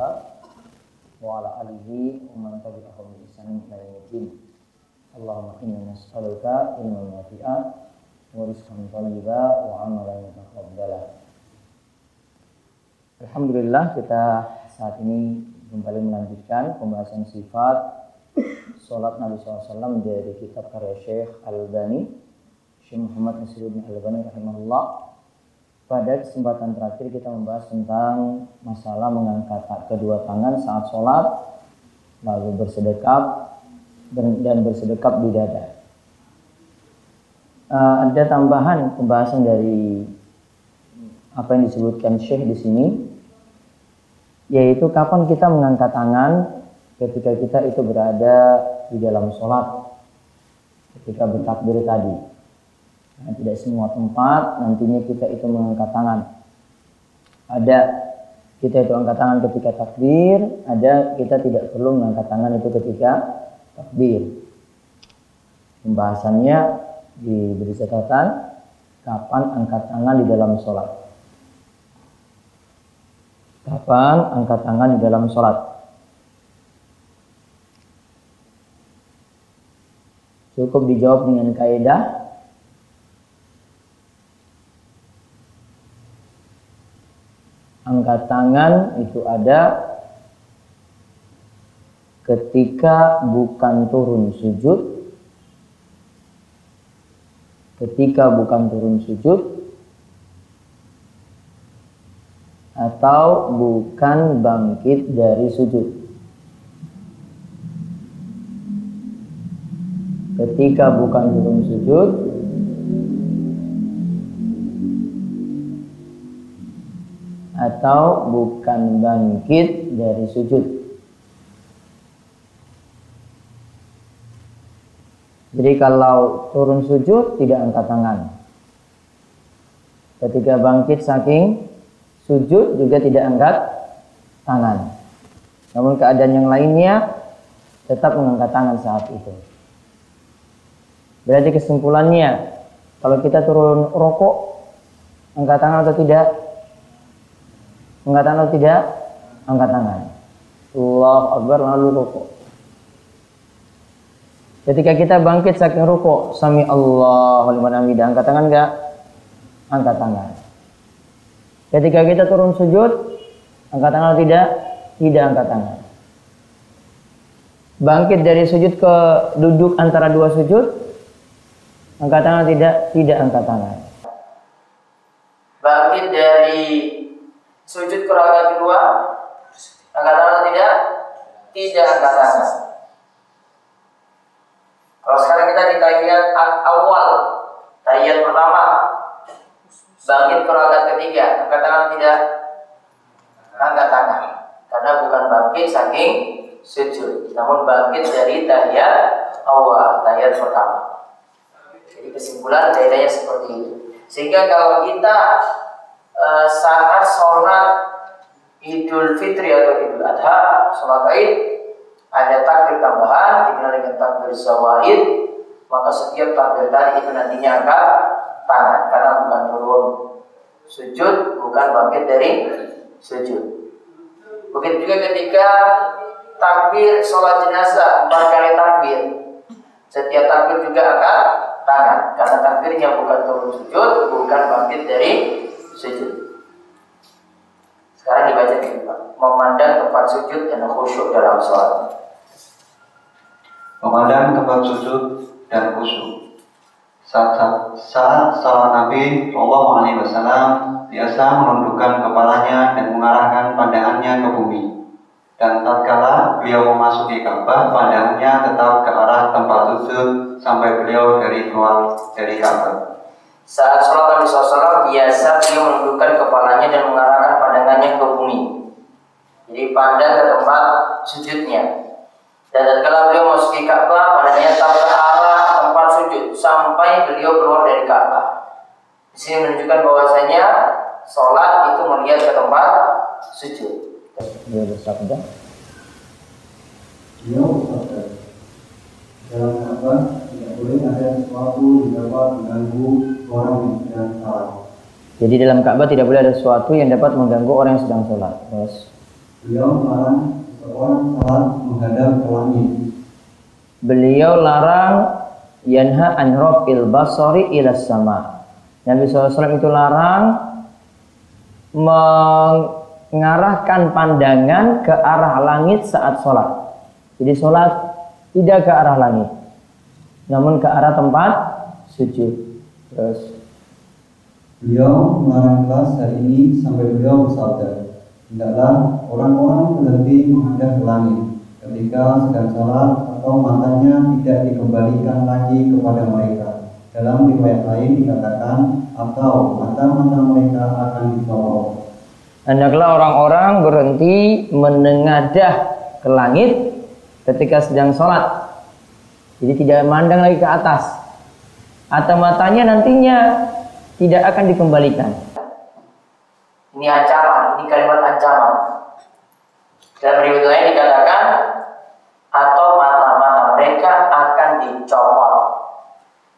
Rasulillah wa ala alihi wa man tabi'ahum bi ihsanin ila yaumil Allahumma inna nas'aluka ilman nafi'an wa rizqan thayyiban wa amalan mutaqabbala. Alhamdulillah kita saat ini kembali melanjutkan pembahasan sifat Salat Nabi SAW dari kitab karya Syekh Al-Albani Syekh Muhammad Nasiruddin Al-Albani rahimahullah pada kesempatan terakhir kita membahas tentang masalah mengangkat kedua tangan saat sholat lalu bersedekap dan bersedekap di dada. Uh, ada tambahan pembahasan dari apa yang disebutkan Syekh di sini yaitu kapan kita mengangkat tangan ketika kita itu berada di dalam sholat ketika bertakbir tadi Nah, tidak semua tempat nantinya kita itu mengangkat tangan. Ada kita itu angkat tangan ketika takbir, ada kita tidak perlu mengangkat tangan itu ketika takbir. Pembahasannya diberi catatan kapan angkat tangan di dalam sholat. Kapan angkat tangan di dalam sholat? Cukup dijawab dengan kaidah angkat tangan itu ada ketika bukan turun sujud. Ketika bukan turun sujud atau bukan bangkit dari sujud. Ketika bukan turun sujud atau bukan bangkit dari sujud. Jadi kalau turun sujud tidak angkat tangan. Ketika bangkit saking sujud juga tidak angkat tangan. Namun keadaan yang lainnya tetap mengangkat tangan saat itu. Berarti kesimpulannya kalau kita turun rokok angkat tangan atau tidak? Angkat tangan atau tidak? Angkat tangan. Allah Akbar lalu rukuk. Ketika kita bangkit saking rukuk, sami Allah liman hamidah, angkat tangan enggak? Angkat tangan. Ketika kita turun sujud, angkat tangan atau tidak? Tidak angkat tangan. Bangkit dari sujud ke duduk antara dua sujud, angkat tangan atau tidak? Tidak angkat tangan. Bangkit dari sujud ke rakaat kedua. Angkat tangan atau tidak? Tidak angkat tangan kalau sekarang kita di tahiyat awal. Tahiyat pertama. Bangkit ke rakaat ketiga. Angkat tangan tidak? Angkat tangan karena bukan bangkit saking sujud. Namun bangkit dari tahiyat awal tahiyat pertama. Jadi kesimpulan kaidahnya seperti itu. Sehingga kalau kita uh, saat sholat Idul Fitri atau Idul Adha, sholat Id, ada takbir tambahan dikenal dengan takbir zawaid, maka setiap takbir tadi itu nantinya angkat tangan karena bukan turun sujud, bukan bangkit dari sujud. Begitu juga ketika takbir sholat jenazah empat kali takbir, setiap takbir juga angkat tangan karena takbirnya bukan turun sujud, bukan bangkit dari sujud. Sekarang dibaca di Pak. Memandang tempat sujud dan khusyuk dalam sholat. Memandang tempat sujud dan khusyuk. Saat, saat salat Nabi Shallallahu Alaihi Wasallam biasa menundukkan kepalanya dan mengarahkan pandangannya ke bumi. Dan tatkala beliau memasuki Ka'bah, pandangannya tetap ke arah tempat sujud sampai beliau dari keluar dari Ka'bah. Saat sholat Nabi SAW biasa beliau menundukkan kepalanya dan mengarahkan pandangannya ke bumi. Jadi pandang ke tempat sujudnya. Dan tatkala beliau masuki Ka'bah, pandangnya tetap ke arah tempat sujud sampai beliau keluar dari Ka'bah. Di sini menunjukkan bahwasanya sholat itu melihat ke tempat sujud. Dia bersabda, bersabda, dalam boleh ada sesuatu yang dapat mengganggu orang yang sedang salat. jadi dalam Ka'bah tidak boleh ada sesuatu yang dapat mengganggu orang yang sedang sholat. Terus, Beliau melarang seseorang salat menghadap ke langit. beliau larang yanha an rafil basari ila sama. Nabi SAW itu larang mengarahkan pandangan ke arah langit saat sholat. Jadi sholat tidak ke arah langit, namun ke arah tempat sujud. Terus, Beliau melarang kelas hari ini sampai beliau bersabda, hendaklah orang-orang berhenti menghadap ke langit ketika sedang sholat atau matanya tidak dikembalikan lagi kepada mereka. Dalam riwayat lain dikatakan atau mata-mata mereka akan dicolok. Hendaklah orang-orang berhenti menengadah ke langit ketika sedang sholat. Jadi tidak memandang lagi ke atas. Atau matanya nantinya tidak akan dikembalikan. Ini ancaman, ini kalimat ancaman. Dalam riwayat lain dikatakan atau mata-mata mereka akan dicopot.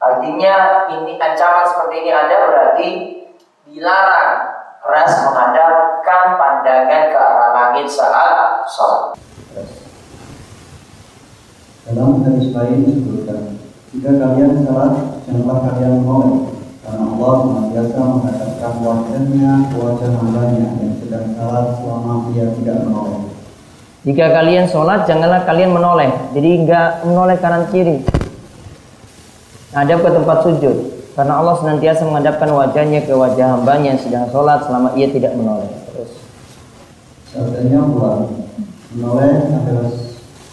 Artinya ini ancaman seperti ini ada berarti dilarang keras menghadapkan pandangan ke arah langit saat sholat. Dalam hadis lain jika kalian salat, janganlah kalian menoleh, karena Allah senantiasa menghadapkan wajahnya ke wajah hambanya yang sedang salat selama ia tidak menoleh. Jika kalian sholat, janganlah kalian menoleh. Jadi enggak menoleh kanan kiri. Hadap ke tempat sujud. Karena Allah senantiasa menghadapkan wajahnya ke wajah hambanya yang sedang sholat selama ia tidak menoleh. Terus, Sabdanya pula, menoleh adalah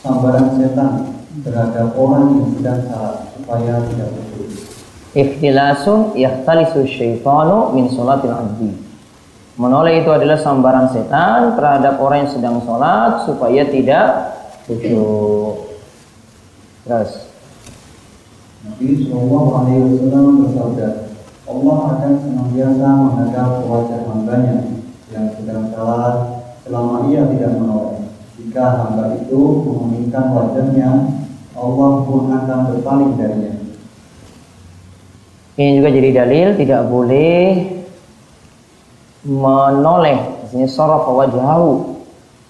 sambaran setan terhadap orang yang sedang salat supaya tidak khusyuk. ikhtilasun yahtalisu syaitanu min sholatil abdi. Menoleh itu adalah sambaran setan terhadap orang yang sedang sholat supaya tidak khusyuk. Terus, Nabi Shallallahu Alaihi Wasallam bersabda, Allah akan senantiasa menghadap wajah hambanya yang sedang salat selama ia tidak menoleh. Jika hamba itu memalingkan wajahnya, Allah pun akan berpaling darinya. ini juga jadi dalil tidak boleh menoleh, maksudnya sorof wajhahu,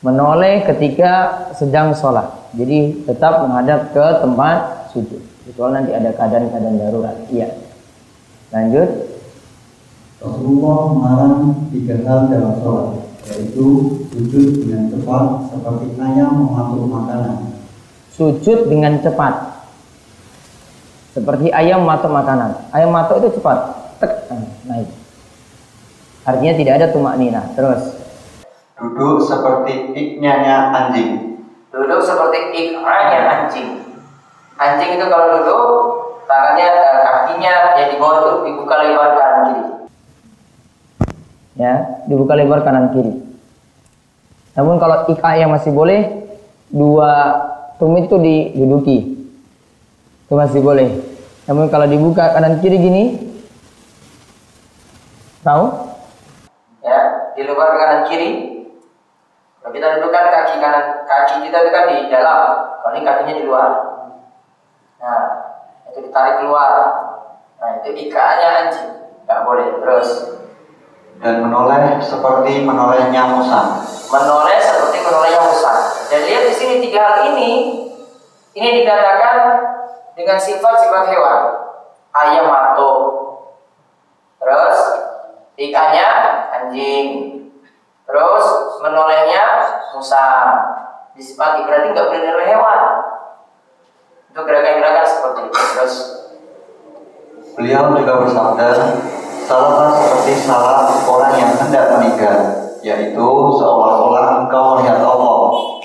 menoleh ketika sedang sholat. Jadi tetap menghadap ke tempat sujud. Kecuali nanti ada keadaan-keadaan darurat. Iya. Lanjut. Rasulullah melarang tiga hal dalam sholat, yaitu sujud dengan cepat seperti ayam mematuk makanan, Sujud dengan cepat. Seperti ayam matuk makanan. Ayam matuk itu cepat. Tek, naik. Artinya tidak ada tumak nina. Terus. duduk seperti iknyanya anjing, Duduk seperti ikranya anjing. Anjing itu kalau duduk, tangannya, eh, kakinya yang di bawah itu dibuka lebar kanan kiri. Ya, dibuka lebar kanan kiri. Namun kalau ika yang masih boleh, dua tumit itu diduduki. Itu masih boleh. Namun kalau dibuka kanan kiri gini, tahu? Ya, di luar kanan kiri. Kalau kita dudukkan kaki kanan, kaki kita itu kan di dalam, kalau ini kakinya di luar. Nah, itu ditarik keluar. Nah, itu ikaannya anjing. Nggak boleh. Terus, dan menoleh seperti menolehnya musang. menoleh seperti menolehnya musang. Dan lihat di sini tiga hal ini, ini dikatakan dengan sifat-sifat hewan. Ayam matuk, terus ikannya anjing, terus menolehnya musang. Disifati berarti nggak boleh niru hewan. Untuk gerakan-gerakan seperti itu. Terus Beliau juga bersabda, salahlah seperti salah orang yang hendak meninggal, yaitu seolah-olah engkau melihat Allah.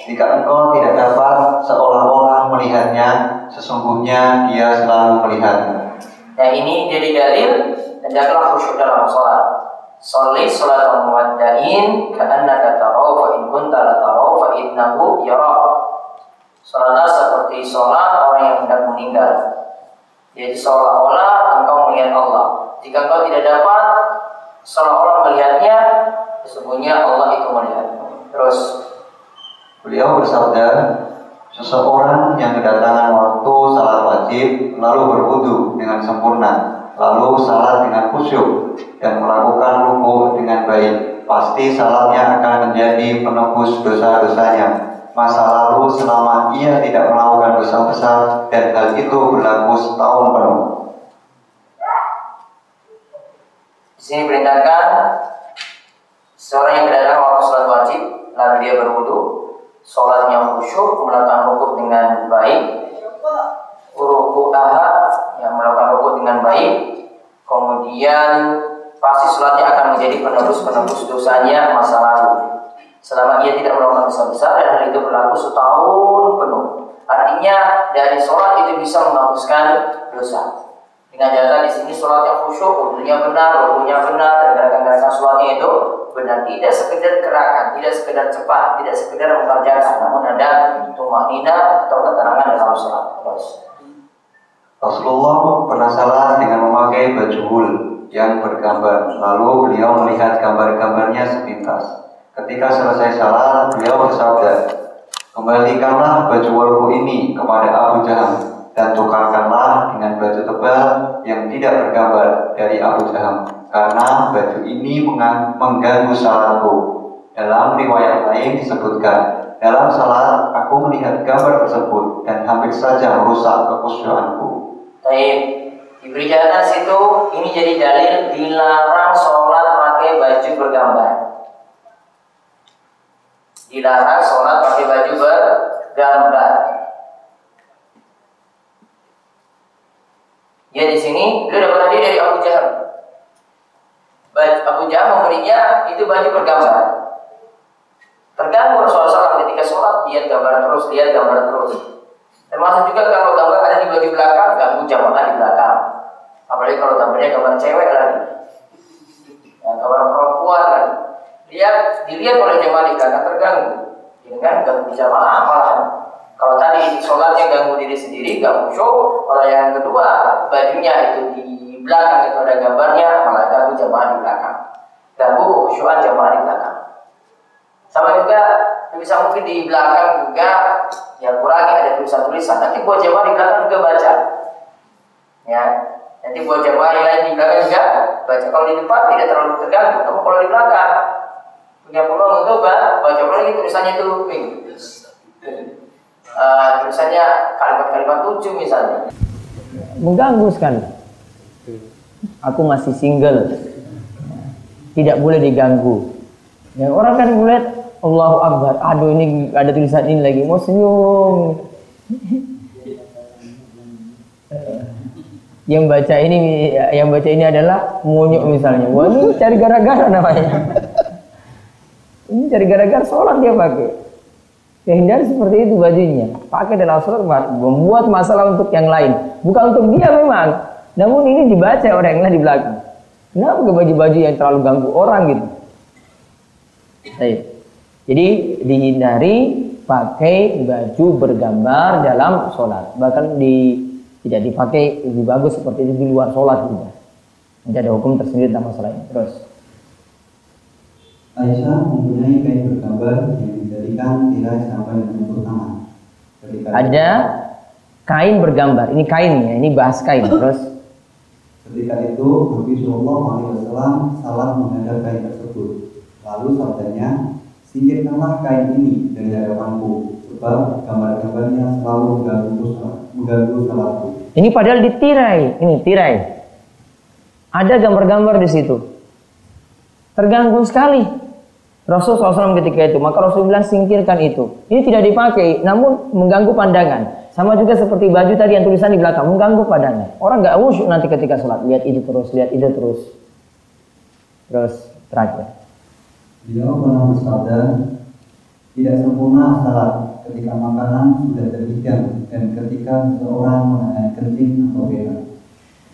Jika engkau tidak dapat seolah-olah melihatnya, sesungguhnya dia selalu melihat. Nah ini jadi dalil hendaklah khusyuk dalam sholat. Sholli sholat muwaddain ka'annaka tarau fa in kunta la tarau innahu yara. Salatlah seperti sholat orang yang hendak meninggal. Jadi seolah-olah engkau melihat Allah. Jika engkau tidak dapat seolah-olah melihatnya, sesungguhnya Allah itu melihat. Terus Beliau bersabda, seseorang yang kedatangan waktu salat wajib lalu berwudu dengan sempurna, lalu salat dengan khusyuk dan melakukan ruku dengan baik, pasti salatnya akan menjadi penebus dosa-dosanya masa lalu selama ia tidak melakukan dosa besar dan hal itu berlaku setahun penuh. di sini perintahkan seorang yang kedatangan waktu sholat wajib lalu dia berwudu, sholatnya khusyuk, melakukan rukuk dengan baik, ruku aha yang melakukan rukuk dengan baik, kemudian pasti sholatnya akan menjadi penebus-penebus dosanya masa lalu. Selama ia tidak melakukan dosa besar dan hal itu berlaku setahun penuh. Artinya dari sholat itu bisa menghapuskan dosa. Dengan catatan di sini sholatnya khusyuk, wudunya benar, rukunya benar, dan gerakan-gerakan sholatnya itu benar. Tidak sekedar gerakan, tidak sekedar cepat, tidak sekedar mengerjakan, namun ada tumak nina atau keterangan dalam sholat. Terus. Rasulullah pernah salah dengan memakai baju wul yang bergambar. Lalu beliau melihat gambar-gambarnya sepintas. Ketika selesai salat, beliau bersabda, Kembalikanlah baju wulku ini kepada Abu Jaham dan tukarkanlah dengan baju tebal yang tidak bergambar dari Abu Jaham karena baju ini mengganggu salatku. Dalam riwayat lain disebutkan, dalam salat aku melihat gambar tersebut dan hampir saja merusak kekhusyuanku. Baik, diberi catatan situ ini jadi dalil dilarang sholat pakai baju bergambar. Dilarang sholat pakai baju bergambar. Ya di sini beliau dapat tadi dari Abu Jahal. Abu Jahal memberinya itu baju bergambar. Terganggu Rasulullah ketika sholat lihat gambar terus, lihat gambar terus. Termasuk juga kalau gambar ada di baju belakang, ganggu jamaah di belakang. Apalagi kalau gambarnya gambar cewek lagi. Ya, gambar perempuan lagi. Lihat, dilihat oleh jamaah di belakang terganggu. Ini kan ganggu jamaah malah. Kalau tadi sholatnya ganggu diri sendiri, gak khusyuk. Kalau yang kedua, bajunya itu di belakang itu ada gambarnya, malah ganggu jamaah di belakang. Ganggu kekhusyuan jamaah di belakang. Sama juga bisa mungkin di belakang juga ya kurangi ada tulisan-tulisan. Nanti buat jamaah di belakang juga baca. Ya, nanti buat jamaah yang lain di belakang juga baca. Kalau di depan tidak terlalu terganggu, namun kalau di belakang punya peluang untuk baca lagi tulisannya itu uh, tulisannya kalimat-kalimat lucu misalnya. mengganggu sekali. Aku masih single, tidak boleh diganggu. Dan orang kan melihat Allahu Akbar, aduh ini ada tulisan ini lagi, mau senyum. yang baca ini, yang baca ini adalah monyok misalnya. Wah ini cari gara-gara namanya. Ini cari gara-gara sholat dia pakai. Ya hindari seperti itu bajunya. Pakai dalam sholat membuat masalah untuk yang lain. Bukan untuk dia memang. Namun ini dibaca orang yang lain di belakang. Kenapa ke baju-baju yang terlalu ganggu orang gitu? Baik. Jadi dihindari pakai baju bergambar dalam sholat. Bahkan di tidak dipakai lebih bagus seperti itu di luar sholat juga. Nanti ada hukum tersendiri tentang masalah ini. Terus. Aisyah mempunyai kain bergambar yang dijadikan tirai sampai menutup tangan. Ketika Ada kain bergambar. Ini kain ya, ini bahas kain. Terus Ketika itu Nabi Shallallahu Alaihi Wasallam salah menghadap kain tersebut. Lalu sabdanya, singkirkanlah kain ini dari hadapanku, sebab gambar-gambarnya selalu mengganggu mengganggu salatku. ini padahal di tirai. Ini tirai. Ada gambar-gambar di situ. Terganggu sekali. Rasul SAW ketika itu, maka Rasul bilang singkirkan itu. Ini tidak dipakai, namun mengganggu pandangan. Sama juga seperti baju tadi yang tulisan di belakang, mengganggu pandangan. Orang nggak khusyuk nanti ketika sholat, lihat itu terus, lihat itu terus. Terus terakhir. Beliau pernah bersabda, tidak sempurna salat ketika makanan sudah terhidang dan ketika seseorang menahan kencing atau berak.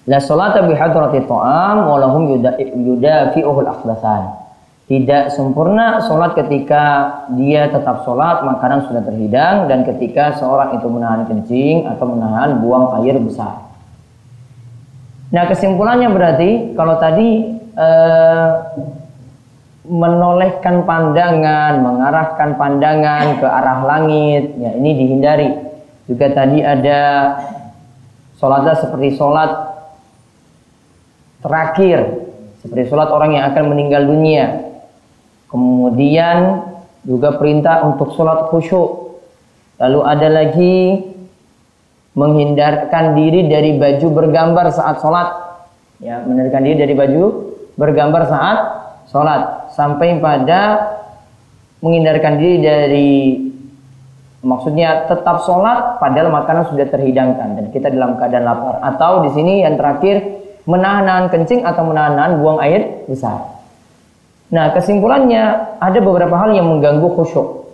La salata bi hadrati ta'am wa lahum yuda- yudafi'uhul akhbathan. Tidak sempurna sholat ketika dia tetap sholat, makanan sudah terhidang, dan ketika seorang itu menahan kencing atau menahan buang air besar. Nah kesimpulannya berarti kalau tadi eh, menolehkan pandangan, mengarahkan pandangan ke arah langit, ya ini dihindari. Juga tadi ada sholatnya seperti sholat terakhir, seperti sholat orang yang akan meninggal dunia. Kemudian juga perintah untuk sholat khusyuk. Lalu ada lagi menghindarkan diri dari baju bergambar saat sholat. Ya menghindarkan diri dari baju bergambar saat sholat. Sampai pada menghindarkan diri dari maksudnya tetap sholat padahal makanan sudah terhidangkan dan kita dalam keadaan lapar. Atau di sini yang terakhir menahan kencing atau menahan buang air besar nah kesimpulannya ada beberapa hal yang mengganggu khusyuk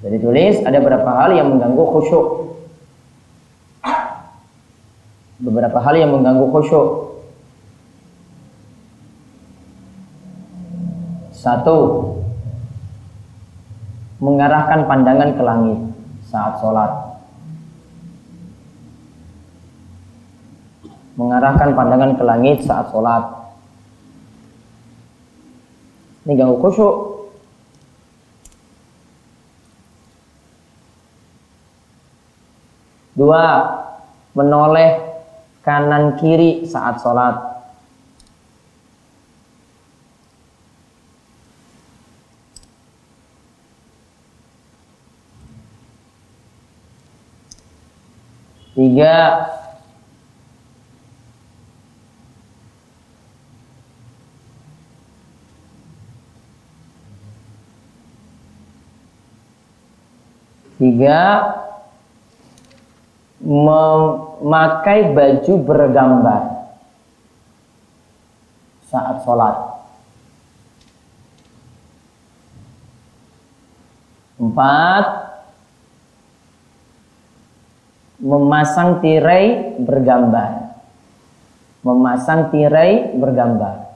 jadi tulis ada beberapa hal yang mengganggu khusyuk beberapa hal yang mengganggu khusyuk. Satu, mengarahkan pandangan ke langit saat sholat. Mengarahkan pandangan ke langit saat sholat. Ini ganggu khusyuk. Dua, menoleh kanan kiri saat sholat. Tiga, tiga memakai baju bergambar saat sholat. Empat, memasang tirai bergambar. Memasang tirai bergambar.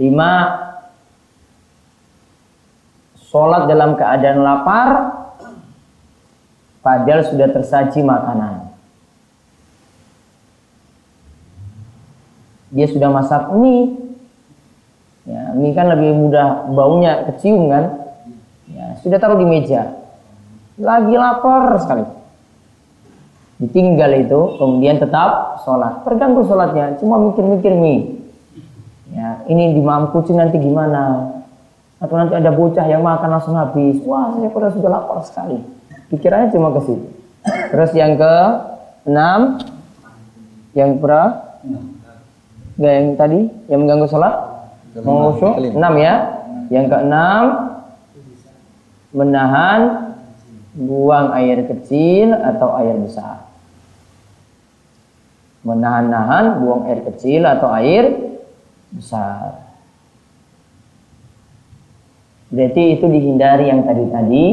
Lima, sholat dalam keadaan lapar, padahal sudah tersaji makanan. Dia sudah masak mie, ya, mie kan lebih mudah baunya kecium kan, ya, sudah taruh di meja, lagi lapar sekali. Ditinggal itu, kemudian tetap sholat. Terganggu sholatnya, cuma mikir-mikir mie. Ya, ini dimampu nanti gimana? Atau nanti ada bocah yang makan langsung habis. Wah saya pada sudah lapar sekali. Pikirannya cuma ke situ. Terus yang ke enam yang berapa yang tadi yang mengganggu sholat? Mengusul? enam ya. Yang ke enam menahan buang air kecil atau air besar. Menahan-nahan buang air kecil atau air besar Berarti itu dihindari yang tadi-tadi.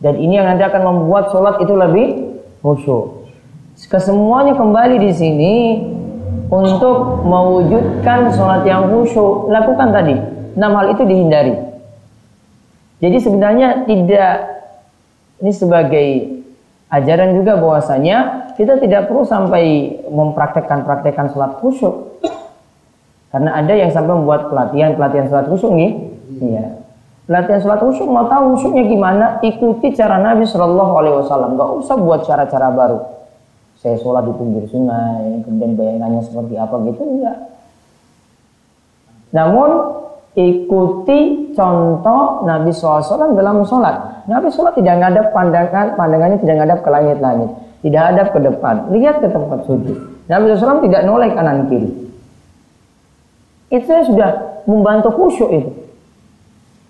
Dan ini yang nanti akan membuat sholat itu lebih khusyuk. Kesemuanya kembali di sini untuk mewujudkan sholat yang khusyuk. Lakukan tadi. Enam hal itu dihindari. Jadi sebenarnya tidak ini sebagai ajaran juga bahwasanya kita tidak perlu sampai mempraktekkan-praktekkan sholat khusyuk. Karena ada yang sampai membuat pelatihan-pelatihan sholat khusyuk nih. Iya latihan sholat khusyuk mau tahu khusyuknya gimana? Ikuti cara Nabi Shallallahu Alaihi Wasallam. Gak usah buat cara-cara baru. Saya sholat di pinggir sungai kemudian bayangannya seperti apa gitu enggak. Namun ikuti contoh Nabi SAW dalam sholat. Nabi sholat tidak ngadap pandangan pandangannya tidak ngadap ke langit-langit. Tidak hadap ke depan. Lihat ke tempat sujud. Nabi SAW tidak noleh kanan kiri. Itu sudah membantu khusyuk itu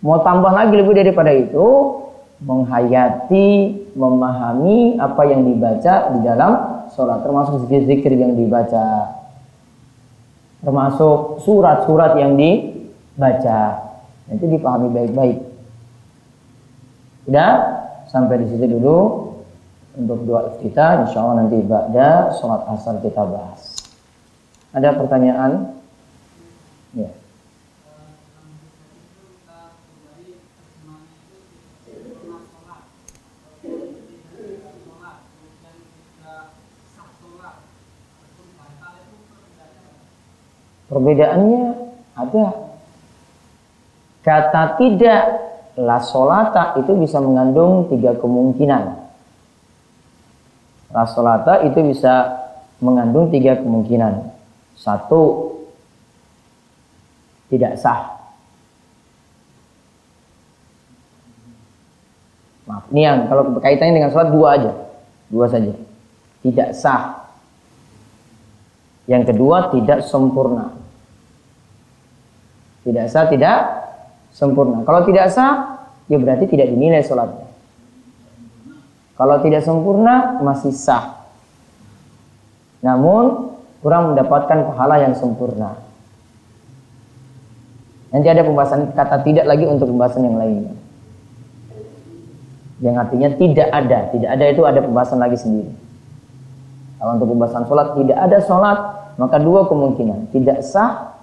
Mau tambah lagi lebih daripada itu, menghayati, memahami apa yang dibaca di dalam sholat, termasuk zikir-zikir yang dibaca, termasuk surat-surat yang dibaca. Itu dipahami baik-baik. Sudah? Sampai di situ dulu untuk doa iftitah insya Allah nanti ba'da sholat asar kita bahas ada pertanyaan ya Perbedaannya ada. Kata tidak la solata itu bisa mengandung tiga kemungkinan. La solata itu bisa mengandung tiga kemungkinan. Satu, tidak sah. Maaf, ini yang kalau berkaitannya dengan sholat dua aja, dua saja. Tidak sah. Yang kedua tidak sempurna. Tidak sah, tidak sempurna. Kalau tidak sah, ya berarti tidak dinilai sholatnya. Kalau tidak sempurna, masih sah. Namun, kurang mendapatkan pahala yang sempurna. Nanti ada pembahasan kata tidak lagi untuk pembahasan yang lainnya. Yang artinya tidak ada. Tidak ada itu ada pembahasan lagi sendiri. Kalau untuk pembahasan sholat, tidak ada sholat, maka dua kemungkinan. Tidak sah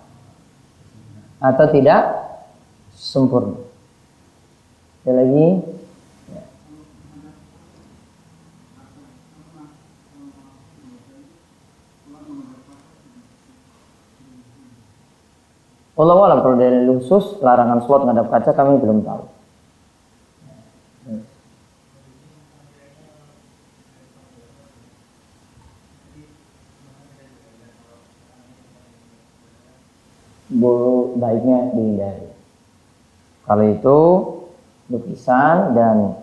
atau tidak sempurna. Ada lagi? Allah Allah kalau dari khusus larangan sholat menghadap kaca kami belum tahu. Bu, baiknya dihindari. Kalau itu lukisan dan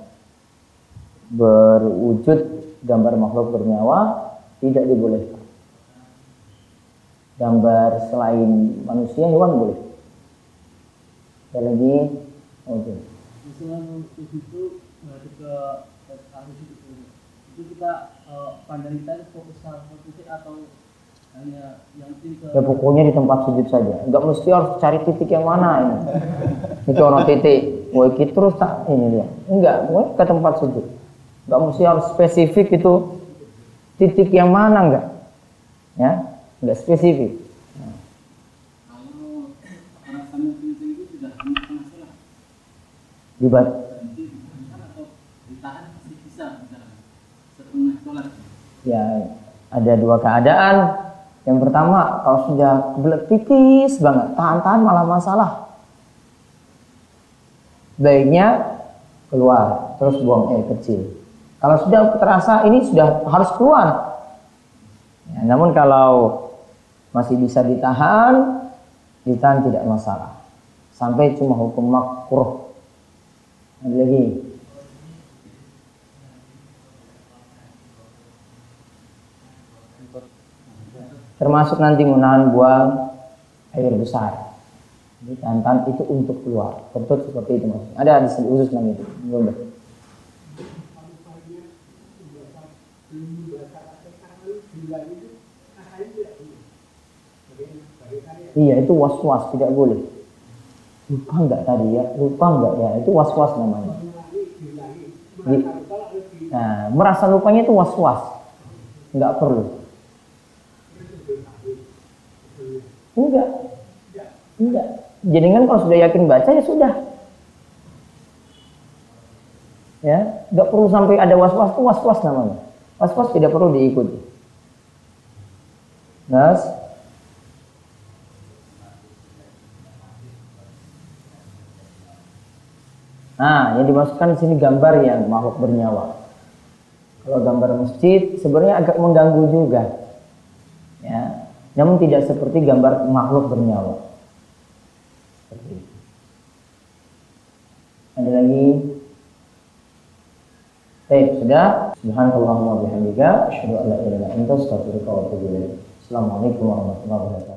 berwujud gambar makhluk bernyawa tidak dibolehkan. Gambar selain manusia hewan boleh. Ada lagi oke. Misalnya itu itu, itu kita uh, pandang kita fokus satu titik atau Ya pokoknya di tempat sujud saja. Enggak mesti harus cari titik yang mana ini. Itu orang titik. Wah, iki terus tak ini dia. Enggak, pokoknya ke tempat sujud. Enggak mesti harus spesifik itu titik yang mana enggak. Ya, enggak spesifik. Dibat ya ada dua keadaan. Yang pertama, kalau sudah kebelet tipis banget, tahan-tahan malah masalah. Baiknya keluar, terus buang air kecil. Kalau sudah terasa ini sudah harus keluar. Ya, namun kalau masih bisa ditahan, ditahan tidak masalah. Sampai cuma hukum makruh. Lagi? Termasuk nanti menahan buang air besar. Jadi tantan itu untuk keluar. Kentut seperti itu maksudnya. Ada hadis khusus namanya itu. Boleh. Iya itu was-was tidak boleh. Lupa enggak tadi ya? Lupa enggak ya? Itu was-was namanya. Nah, merasa lupanya itu was-was. Enggak perlu. Enggak. Enggak. Jadi kan kalau sudah yakin baca ya sudah. Ya, enggak perlu sampai ada was-was itu was-was namanya. Was-was tidak perlu diikuti. Nas. Nah, yang dimasukkan di sini gambar yang makhluk bernyawa. Kalau gambar masjid sebenarnya agak mengganggu juga. Ya, namun tidak seperti gambar makhluk bernyawa. Seperti itu. Ada lagi? Baik, sudah. Subhanallahumma bihamdika asyhadu an la ilaha illa anta astaghfiruka wa atubu ilaik. Assalamualaikum warahmatullahi wabarakatuh.